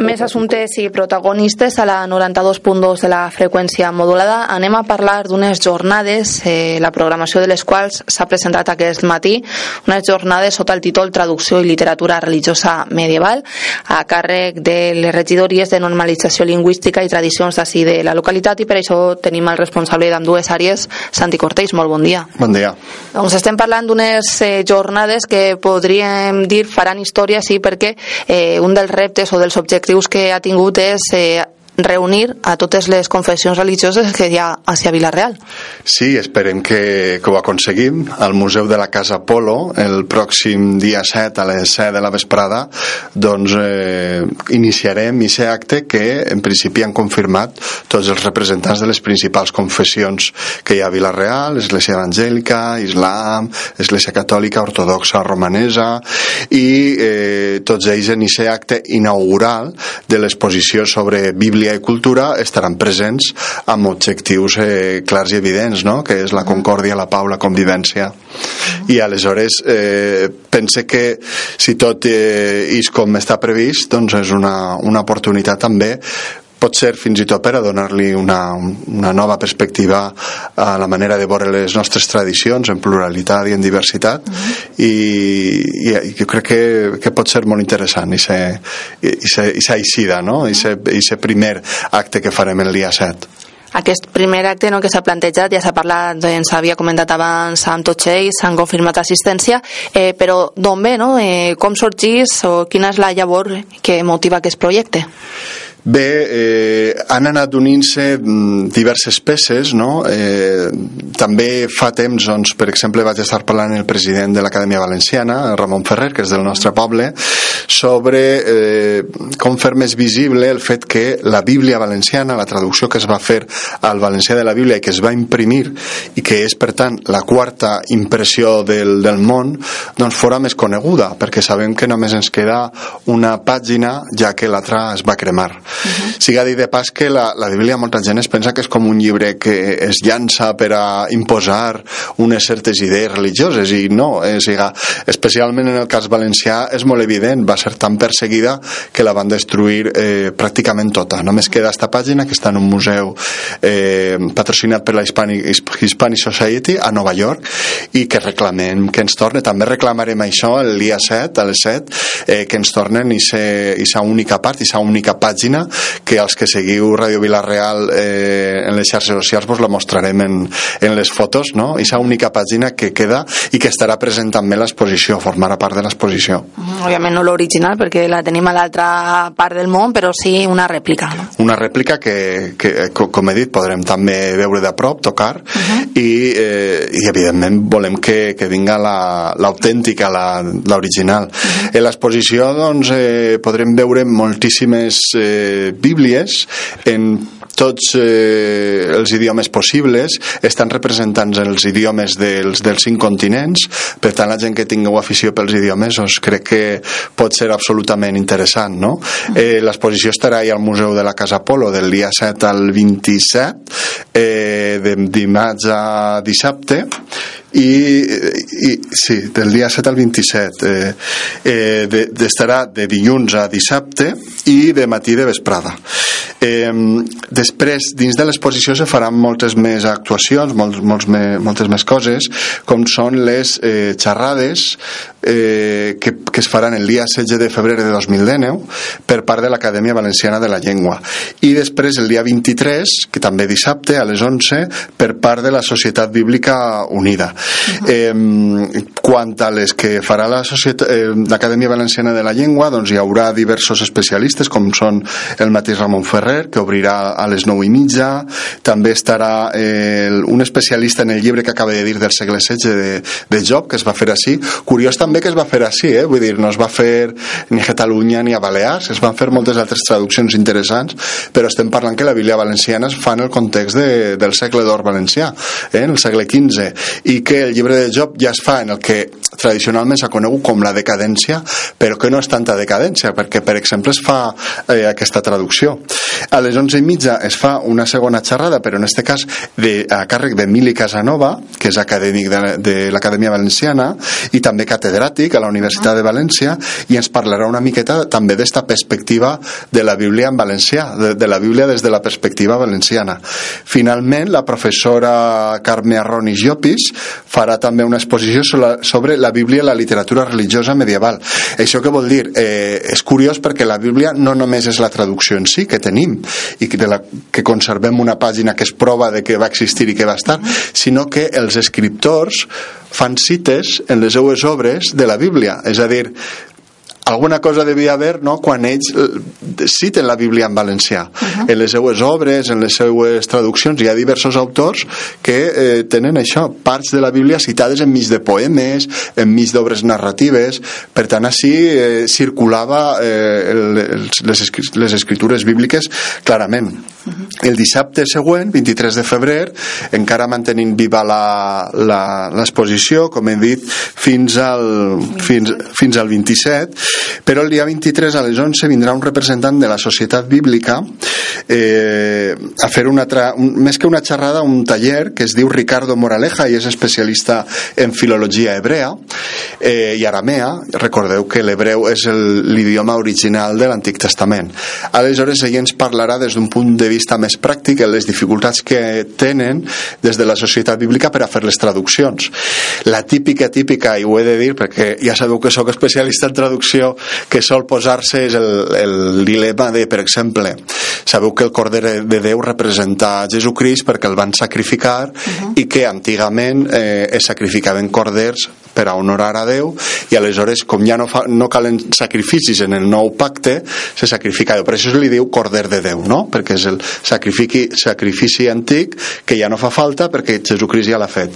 Més assumptes i protagonistes a la 92.2 de la freqüència modulada. Anem a parlar d'unes jornades, eh, la programació de les quals s'ha presentat aquest matí, unes jornades sota el títol Traducció i literatura religiosa medieval, a càrrec de les regidories de normalització lingüística i tradicions d'ací de la localitat i per això tenim el responsable d'ambdues àrees, Santi Cortés. Molt bon dia. Bon dia. Doncs estem parlant d'unes eh, jornades que podríem dir faran història, sí, perquè eh, un dels reptes o dels objectius que ha tingut és eh, reunir a totes les confessions religioses que hi ha a Vilareal. Sí, esperem que, que ho aconseguim. Al Museu de la Casa Polo, el pròxim dia 7 a les 7 de la vesprada, doncs eh, iniciarem aquest acte que en principi han confirmat tots els representants de les principals confessions que hi ha a Vilareal, Església Evangèlica, Islam, Església Catòlica, Ortodoxa, Romanesa, i eh, tots ells en aquest acte inaugural de l'exposició sobre Bíblia família i cultura estaran presents amb objectius eh, clars i evidents, no? que és la concòrdia, la pau, la convivència. I aleshores eh, pense que si tot eh, és com està previst, doncs és una, una oportunitat també pot ser fins i tot per a donar-li una, una nova perspectiva a la manera de veure les nostres tradicions en pluralitat i en diversitat. -huh. i, i, i jo crec que, que pot ser molt interessant i ser, i ser, i ser aixida, no? I ser, i ser primer acte que farem el dia 7 aquest primer acte no, que s'ha plantejat, ja s'ha parlat, ens havia comentat abans amb tots ells, s'han confirmat assistència, eh, però d'on ve, no? Eh, com sorgís o quina és la llavor que motiva aquest projecte? Bé, eh, han anat unint-se mm, diverses peces, no? Eh, també fa temps, doncs, per exemple, vaig estar parlant amb el president de l'Acadèmia Valenciana, Ramon Ferrer, que és del nostre poble, sobre eh, com fer més visible el fet que la Bíblia valenciana, la traducció que es va fer al valencià de la Bíblia i que es va imprimir i que és, per tant, la quarta impressió del, del món, doncs fora més coneguda, perquè sabem que només ens queda una pàgina, ja que l'altra es va cremar. Uh -huh. Siga dit de pas que la, la Bíblia molta gent es pensa que és com un llibre que es llança per a imposar unes certes idees religioses i no, eh, siga, especialment en el cas valencià és molt evident, va ser tan perseguida que la van destruir eh, pràcticament tota. Només queda esta pàgina que està en un museu eh, patrocinat per la Hispanic, Hispanic Society a Nova York i que reclamem que ens torne, també reclamarem això el dia 7, a les 7, eh, que ens tornen i sa única part, i sa única pàgina que els que seguiu Ràdio Vilareal eh, en les xarxes socials vos la mostrarem en, en les fotos, no? I única pàgina que queda i que estarà present també l'exposició, formarà part de l'exposició. Mm, òbviament no l'original perquè la tenim a l'altra part del món, però sí una rèplica. No? Una rèplica que, que, com he dit, podrem també veure de prop, tocar, uh -huh. i, eh, i evidentment volem que, que vinga l'autèntica, l'original. Uh -huh. En l'exposició doncs, eh, podrem veure moltíssimes eh, bíblies en tots eh, els idiomes possibles estan representats els idiomes dels, dels cinc continents per tant la gent que tingueu afició pels idiomes doncs crec que pot ser absolutament interessant no? eh, l'exposició estarà al Museu de la Casa Polo del dia 7 al 27 eh, de dimarts a dissabte i, i sí, del dia 7 al 27 eh, eh, de, estarà de dilluns a dissabte i de matí de vesprada. Eh, després dins de l'exposició se faran moltes més actuacions molts, molts me, moltes més coses com són les eh, xerrades eh, que, que es faran el dia 16 de febrer de 2019 per part de l'Acadèmia Valenciana de la Llengua. I després el dia 23 que també dissabte a les 11 per part de la Societat Bíblica Unida. Eh, quant a les que farà l'Acadèmia eh, Valenciana de la Llengua, doncs hi haurà diversos especialistes, com són el mateix Ramon Ferrer, que obrirà a les 9 i mitja, també estarà eh, un especialista en el llibre que acaba de dir del segle XVI de, de Job, que es va fer així. Curiós també que es va fer així, eh? vull dir, no es va fer ni a Catalunya ni a Balears, es van fer moltes altres traduccions interessants, però estem parlant que la Bíblia valenciana es fa en el context de, del segle d'or valencià, eh? en el segle XV, i que el llibre de Job ja es fa en el que tradicionalment s'ha conegut com la decadència, però que no és tanta decadència, perquè, per exemple, es fa eh, aquesta traducció. A les 11 i mitja es fa una segona xerrada, però en aquest cas de, a càrrec d'Emili Casanova, que és acadèmic de, de l'Acadèmia Valenciana, i també catedràtic catedràtic a la Universitat de València i ens parlarà una miqueta també d'esta perspectiva de la Bíblia en valencià, de, de la Bíblia des de la perspectiva valenciana. Finalment, la professora Carme Arroni Llopis farà també una exposició sobre la Bíblia i la literatura religiosa medieval. Això què vol dir? Eh, és curiós perquè la Bíblia no només és la traducció en si que tenim i que, de la, que conservem una pàgina que és prova de que va existir i que va estar, sinó que els escriptors fan cites en les seues obres de la Bíblia. És a dir, alguna cosa devia haver no? quan ells eh, citen la Bíblia en valencià uh -huh. en les seues obres, en les seues traduccions hi ha diversos autors que eh, tenen això, parts de la Bíblia citades enmig de poemes enmig d'obres narratives per tant així eh, circulava eh, el, les, les escritures bíbliques clarament uh -huh. el dissabte següent, 23 de febrer encara mantenint viva l'exposició com hem dit fins al, fins, fins al 27 però el dia 23 a les 11 vindrà un representant de la Societat Bíblica eh, a fer una un, més que una xerrada, un taller que es diu Ricardo Moraleja i és especialista en filologia hebrea eh, i aramea. Recordeu que l'hebreu és l'idioma original de l'Antic Testament. Aleshores, ell ens parlarà des d'un punt de vista més pràctic en les dificultats que tenen des de la societat bíblica per a fer les traduccions. La típica, típica, i ho he de dir perquè ja sabeu que sóc especialista en traducció qüestió que sol posar-se és el, el dilema de, per exemple, sabeu que el Corder de Déu representa Jesucrist perquè el van sacrificar uh -huh. i que antigament eh, es sacrificaven corders per a honorar a Déu i aleshores com ja no, fa, no calen sacrificis en el nou pacte se sacrifica Déu, per això se li diu corder de Déu no? perquè és el sacrifici, sacrifici antic que ja no fa falta perquè Jesucrist ja l'ha fet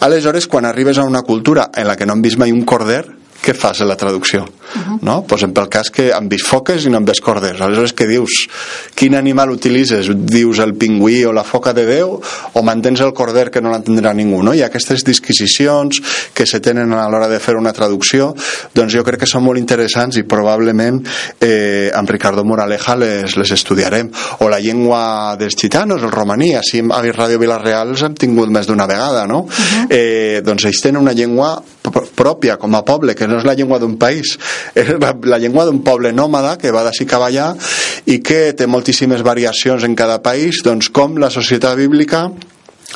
aleshores quan arribes a una cultura en la que no han vist mai un corder què fas en la traducció? -huh. no? pues en pel cas que han vist foques i no han vist corders. Aleshores, què dius? Quin animal utilitzes? Dius el pingüí o la foca de Déu o mantens el corder que no l'entendrà ningú? No? I aquestes disquisicions que se tenen a l'hora de fer una traducció, doncs jo crec que són molt interessants i probablement eh, amb Ricardo Moraleja les, les estudiarem. O la llengua dels gitanos, el romaní, així a Ràdio Vilareal els hem tingut més d'una vegada, no? Uh -huh. eh, doncs ells tenen una llengua pròpia com a poble, que no és la llengua d'un país, és la, la llengua d'un poble nòmada que va d'ací cap allà i que té moltíssimes variacions en cada país, doncs com la societat bíblica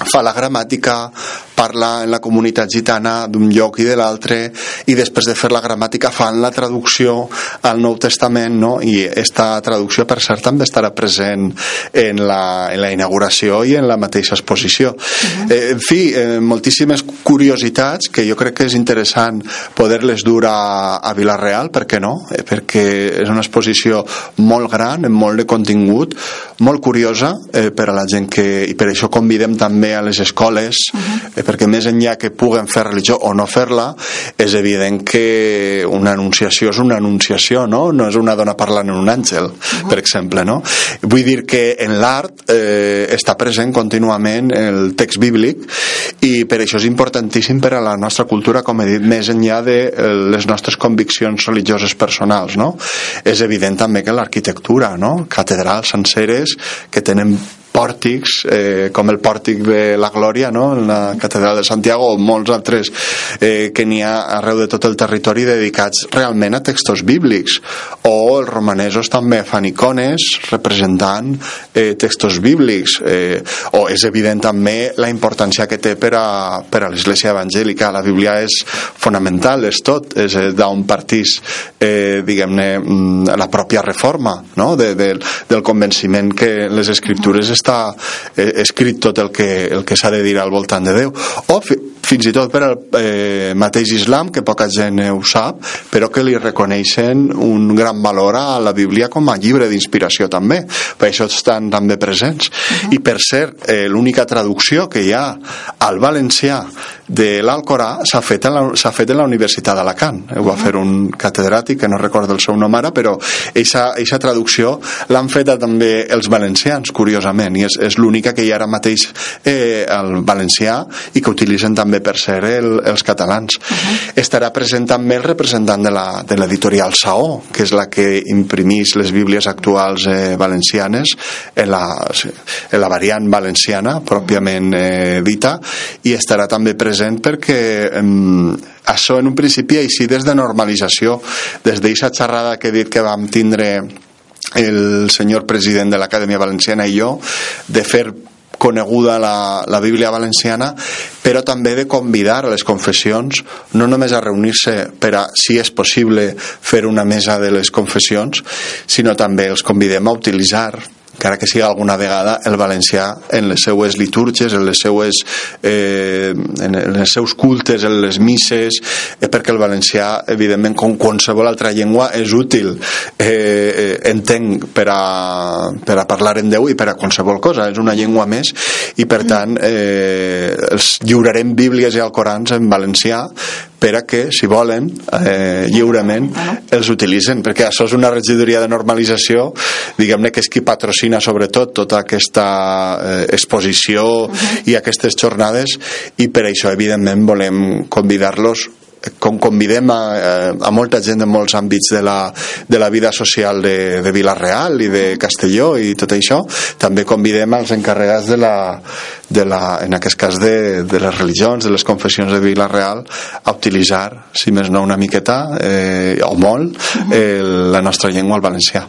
fa la gramàtica, parla en la comunitat gitana d'un lloc i de l'altre i després de fer la gramàtica fan la traducció al Nou Testament no? i esta traducció per cert també estarà present en la, en la inauguració i en la mateixa exposició uh -huh. eh, en fi, eh, moltíssimes curiositats que jo crec que és interessant poder-les dur a, a Vilareal, per què no? Eh, perquè és una exposició molt gran, amb molt de contingut molt curiosa eh, per a la gent que i per això convidem també a les escoles uh -huh. eh, perquè més enllà que puguen fer religió o no fer-la, és evident que una anunciació és una anunciació, no? No és una dona parlant en un àngel, uh -huh. per exemple, no? Vull dir que en l'art eh, està present contínuament el text bíblic i per això és importantíssim per a la nostra cultura, com he dit, més enllà de eh, les nostres conviccions religioses personals, no? És evident també que l'arquitectura, no? Catedrals senceres que tenen pòrtics, eh, com el pòrtic de la Glòria, no? en la Catedral de Santiago, o molts altres eh, que n'hi ha arreu de tot el territori dedicats realment a textos bíblics. O els romanesos també fan icones representant eh, textos bíblics. Eh, o és evident també la importància que té per a, per a l'Església Evangèlica. La Bíblia és fonamental, és tot, és eh, d'on partís, eh, diguem-ne, mm, la pròpia reforma, no? de, de, del convenciment que les escriptures estan està eh, escrit tot el que, el que s'ha de dir al voltant de Déu. O fi, fins i tot per al eh, mateix islam que poca gent ho sap però que li reconeixen un gran valor a la Bíblia com a llibre d'inspiració també. Per això estan també presents. Uh -huh. i per cert eh, l'única traducció que hi ha al valencià de l'Alcorà s'ha fet, en la, fet en la Universitat d'Alacant ho va fer un catedràtic que no recordo el seu nom ara però aquesta traducció l'han feta també els valencians curiosament i és, és l'única que hi ha ara mateix eh, el valencià i que utilitzen també per ser el, els catalans. Uh -huh. Estarà present també el representant de l'editorial Saó, que és la que imprimís les bíblies actuals eh, valencianes en la, en la variant valenciana pròpiament eh, dita i estarà també present present perquè eh, això en un principi així des de normalització des d'aquesta xerrada que he dit que vam tindre el senyor president de l'Acadèmia Valenciana i jo de fer coneguda la, la Bíblia valenciana, però també de convidar a les confessions no només a reunir-se per a, si és possible, fer una mesa de les confessions, sinó també els convidem a utilitzar encara que sigui alguna vegada el valencià en les seues litúrgies, en les seues eh, en els seus cultes, en les misses, eh, perquè el valencià, evidentment, com qualsevol altra llengua, és útil, eh, eh, entenc, per a, per a parlar en Déu i per a qualsevol cosa, és una llengua més, i per tant eh, els lliurarem bíblies i alcorans en valencià per a que, si volen, eh, lliurement els utilitzen, perquè això és una regidoria de normalització, diguem-ne que és qui patrocina sobretot tota aquesta eh, exposició uh -huh. i aquestes jornades i per això, evidentment, volem convidar-los com convidem a, a molta gent en molts àmbits de la, de la vida social de, de Vilareal i de Castelló i tot això, també convidem als encarregats de la, de la, en aquest cas de, de les religions, de les confessions de Vilareal, a utilitzar, si més no una miqueta, eh, o molt, eh, la nostra llengua, el valencià.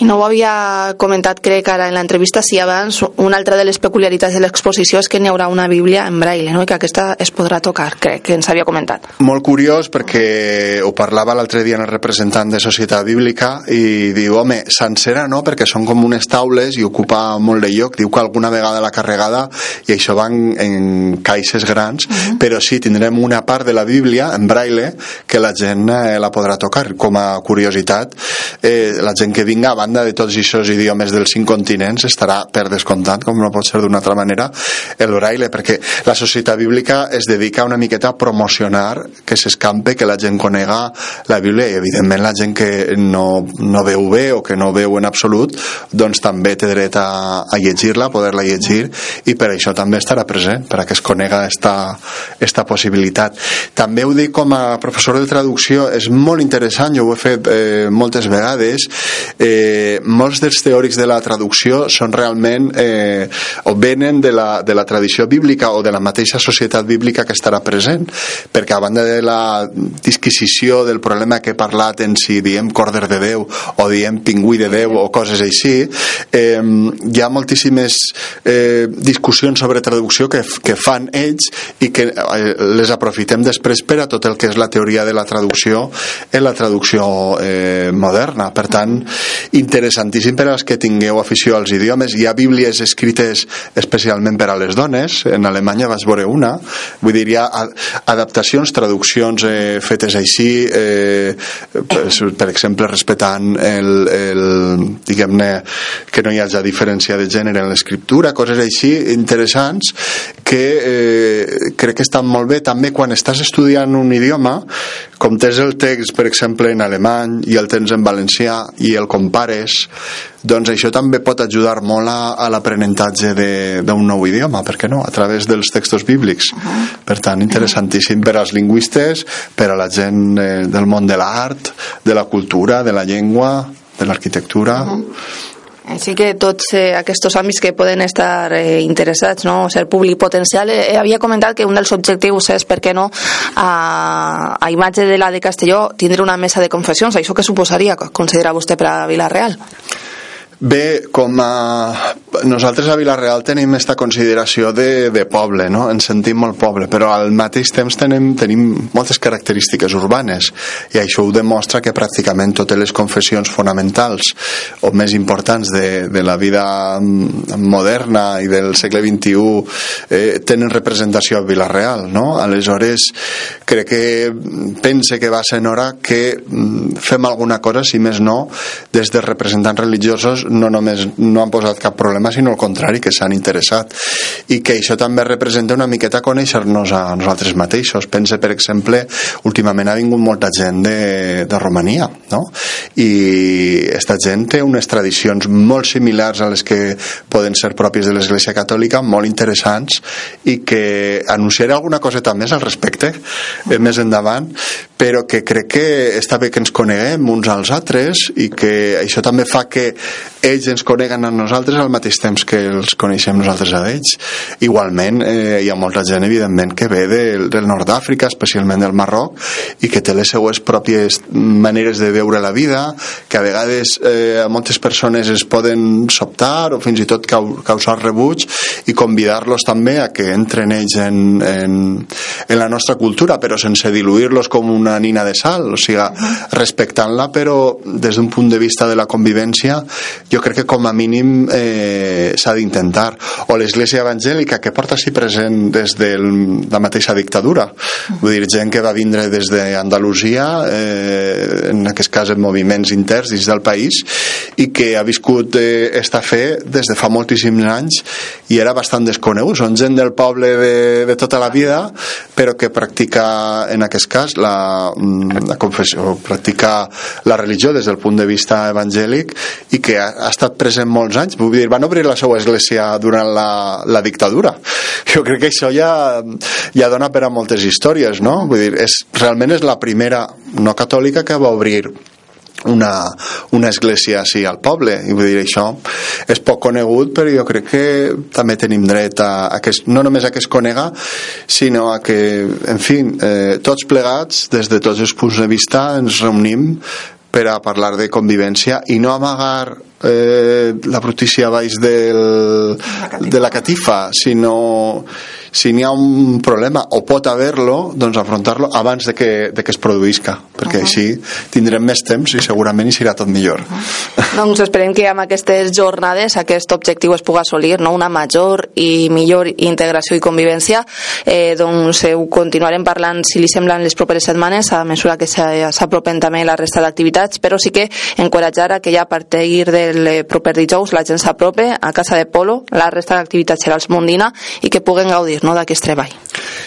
I no ho havia comentat, crec, ara en l'entrevista, si abans una altra de les peculiaritats de l'exposició és que n'hi haurà una Bíblia en braille, no? i que aquesta es podrà tocar, crec que ens havia comentat. Molt curiós, perquè ho parlava l'altre dia en el representant de Societat Bíblica i diu, home, sencera no, perquè són com unes taules i ocupa molt de lloc. Diu que alguna vegada la carregada, i això va en, en caixes grans, uh -huh. però sí, tindrem una part de la Bíblia en braille que la gent eh, la podrà tocar. Com a curiositat, eh, la gent que vinga banda de tots aquests idiomes dels cinc continents estarà per descomptat, com no pot ser d'una altra manera, el braille, perquè la societat bíblica es dedica una miqueta a promocionar que s'escampe, que la gent conega la Bíblia i evidentment la gent que no, no veu bé o que no veu en absolut doncs també té dret a, a llegir-la, poder-la llegir i per això també estarà present, per a que es conega esta, esta possibilitat. També ho dic com a professor de traducció, és molt interessant, jo ho he fet eh, moltes vegades, eh, molts dels teòrics de la traducció són realment eh, o venen de la, de la tradició bíblica o de la mateixa societat bíblica que estarà present perquè a banda de la disquisició del problema que he parlat en si diem corder de Déu o diem pingüí de Déu o coses així eh, hi ha moltíssimes eh, discussions sobre traducció que, que fan ells i que eh, les aprofitem després per a tot el que és la teoria de la traducció en la traducció eh, moderna. Per tant, interessantíssim per als que tingueu afició als idiomes. Hi ha bíblies escrites especialment per a les dones, en Alemanya vas veure una, vull dir, hi ha adaptacions, traduccions eh, fetes així, eh, per exemple, respectant el, el diguem-ne, que no hi hagi diferència de gènere en l'escriptura, coses així interessants que eh, crec que estan molt bé també quan estàs estudiant un idioma com tens el text, per exemple, en alemany i el tens en valencià i el compares, doncs això també pot ajudar molt a, a l'aprenentatge d'un nou idioma, per què no? A través dels textos bíblics. Uh -huh. Per tant, interessantíssim per als lingüistes, per a la gent eh, del món de l'art, de la cultura, de la llengua, de l'arquitectura... Uh -huh així que tots eh, aquests àmbits que poden estar eh, interessats, no? ser públic potencial, eh, havia comentat que un dels objectius és, per què no, a, a imatge de la de Castelló, tindre una mesa de confessions. Això què suposaria, considera vostè, per a Vilareal? Bé, com a... Nosaltres a Vilareal tenim aquesta consideració de, de poble, no? Ens sentim molt poble, però al mateix temps tenim, tenim moltes característiques urbanes i això ho demostra que pràcticament totes les confessions fonamentals o més importants de, de la vida moderna i del segle XXI eh, tenen representació a Vilareal, no? Aleshores, crec que pense que va ser hora que mm, fem alguna cosa, si més no, des de representants religiosos no només no han posat cap problema, sinó al contrari, que s'han interessat. I que això també representa una miqueta conèixer-nos a nosaltres mateixos. Pense, per exemple, últimament ha vingut molta gent de, de Romania, no? I aquesta gent té unes tradicions molt similars a les que poden ser pròpies de l'Església Catòlica, molt interessants, i que anunciaré alguna coseta més al respecte eh, més endavant, però que crec que està bé que ens coneguem uns als altres i que això també fa que ells ens coneguen a nosaltres al mateix temps que els coneixem nosaltres a ells. Igualment, eh, hi ha molta gent, evidentment, que ve del, del nord d'Àfrica, especialment del Marroc, i que té les seues pròpies maneres de veure la vida, que a vegades eh, a moltes persones es poden sobtar o fins i tot causar rebuig i convidar-los també a que entren ells en, en, en la nostra cultura, però sense diluir-los com una nina de sal, o sigui, respectant-la, però des d'un punt de vista de la convivència, jo crec que com a mínim eh, s'ha d'intentar. O l'Església Evangèlica, que porta així present des de la mateixa dictadura, vull dir, gent que va vindre des d'Andalusia, eh, en aquest cas en moviments interns dins del país, i que ha viscut eh, esta fe des de fa moltíssims anys i era bastant desconegut. Són gent del poble de, de tota la vida, però que practica, en aquest cas, la, mm, la confessió, practica la religió des del punt de vista evangèlic i que ha, ha estat present molts anys. Vull dir, van obrir la seva església durant la, la dictadura. Jo crec que això ja, ja dona per a moltes històries, no? Vull dir, és, realment és la primera no catòlica que va obrir una, una església així al poble. I vull dir això és poc conegut però jo crec que també tenim dret a, a que no només a que es conega sinó a que en fi eh, tots plegats des de tots els punts de vista ens reunim per a parlar de convivència i no amagar eh, la brutícia baix del, de la catifa sinó si n'hi ha un problema o pot haver-lo, doncs afrontar-lo abans de que, de que es produïsca, perquè uh -huh. així tindrem més temps i segurament hi serà tot millor. Uh -huh. doncs esperem que amb aquestes jornades aquest objectiu es pugui assolir, no? una major i millor integració i convivència. Eh, doncs ho continuarem parlant, si li semblen, les properes setmanes, a mesura que s'apropen també la resta d'activitats, però sí que encoratjar a que ja a partir del eh, proper dijous la gent s'aprope a Casa de Polo, la resta d'activitats serà als Mondina i que puguen gaudir no, d'aquest treball.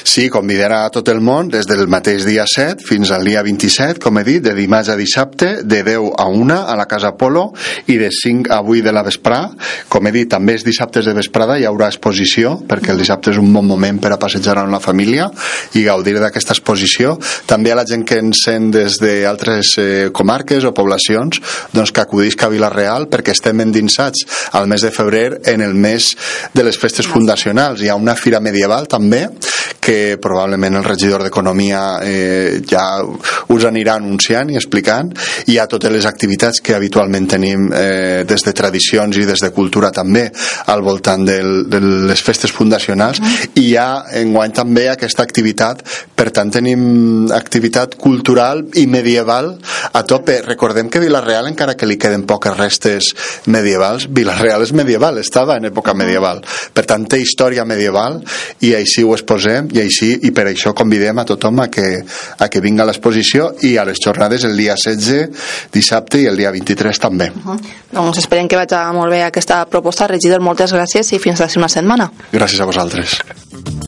Sí, convidarà a tot el món des del mateix dia 7 fins al dia 27, com he dit, de dimarts a dissabte, de 10 a 1 a la Casa Polo i de 5 a 8 de la vesprà. Com he dit, també els dissabtes de vesprada hi haurà exposició, perquè el dissabte és un bon moment per a passejar amb la família i gaudir d'aquesta exposició. També a la gent que ens sent des d'altres eh, comarques o poblacions, doncs que acudisca a Vila-real perquè estem endinsats al mes de febrer en el mes de les festes fundacionals. Hi ha una fira medieval medieval també que probablement el regidor d'Economia eh, ja us anirà anunciant i explicant hi ha totes les activitats que habitualment tenim eh, des de tradicions i des de cultura també al voltant del, de les festes fundacionals i hi ha enguany també aquesta activitat. Per tant tenim activitat cultural i medieval a tope. Recordem que Vilareal encara que li queden poques restes medievals Vilareal és medieval, estava en època medieval. Per tant té història medieval i així ho exposem i així i per això convidem a tothom a que, a que vinga a l'exposició i a les jornades el dia 16 dissabte i el dia 23 també. Uh -huh. doncs esperem que vagi molt bé aquesta proposta regidor, moltes gràcies i fins a una setmana. Gràcies a vosaltres